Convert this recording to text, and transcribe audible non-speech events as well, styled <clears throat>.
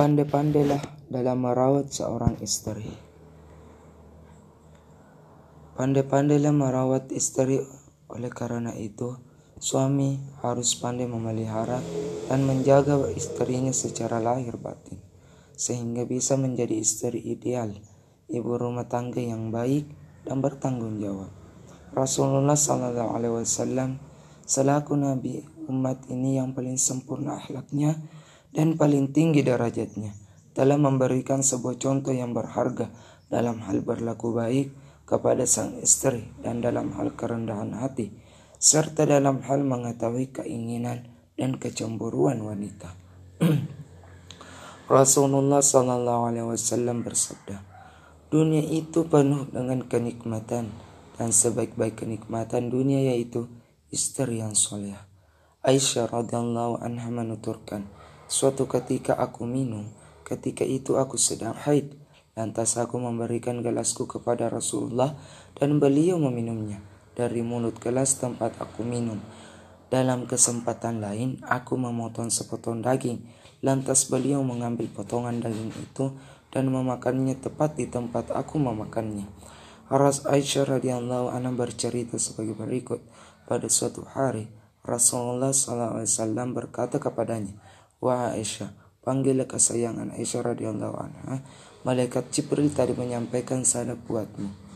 Pandai-pandailah dalam merawat seorang istri. Pandai-pandailah merawat istri oleh karena itu suami harus pandai memelihara dan menjaga istrinya secara lahir batin sehingga bisa menjadi istri ideal, ibu rumah tangga yang baik dan bertanggung jawab. Rasulullah Sallallahu Alaihi Wasallam selaku nabi umat ini yang paling sempurna akhlaknya dan paling tinggi derajatnya telah memberikan sebuah contoh yang berharga dalam hal berlaku baik kepada sang istri dan dalam hal kerendahan hati serta dalam hal mengetahui keinginan dan kecemburuan wanita. <clears throat> Rasulullah Sallallahu Alaihi Wasallam bersabda, dunia itu penuh dengan kenikmatan dan sebaik-baik kenikmatan dunia yaitu istri yang soleh. Aisyah radhiyallahu anha menuturkan, Suatu ketika aku minum, ketika itu aku sedang haid. Lantas aku memberikan gelasku kepada Rasulullah dan beliau meminumnya dari mulut gelas tempat aku minum. Dalam kesempatan lain, aku memotong sepotong daging. Lantas beliau mengambil potongan daging itu dan memakannya tepat di tempat aku memakannya. Haras Aisyah radhiyallahu anha bercerita sebagai berikut. Pada suatu hari, Rasulullah SAW berkata kepadanya, Wahai Aisyah, panggillah kesayangan Aisyah radhiyallahu anha. Malaikat Jibril tadi menyampaikan salam buatmu.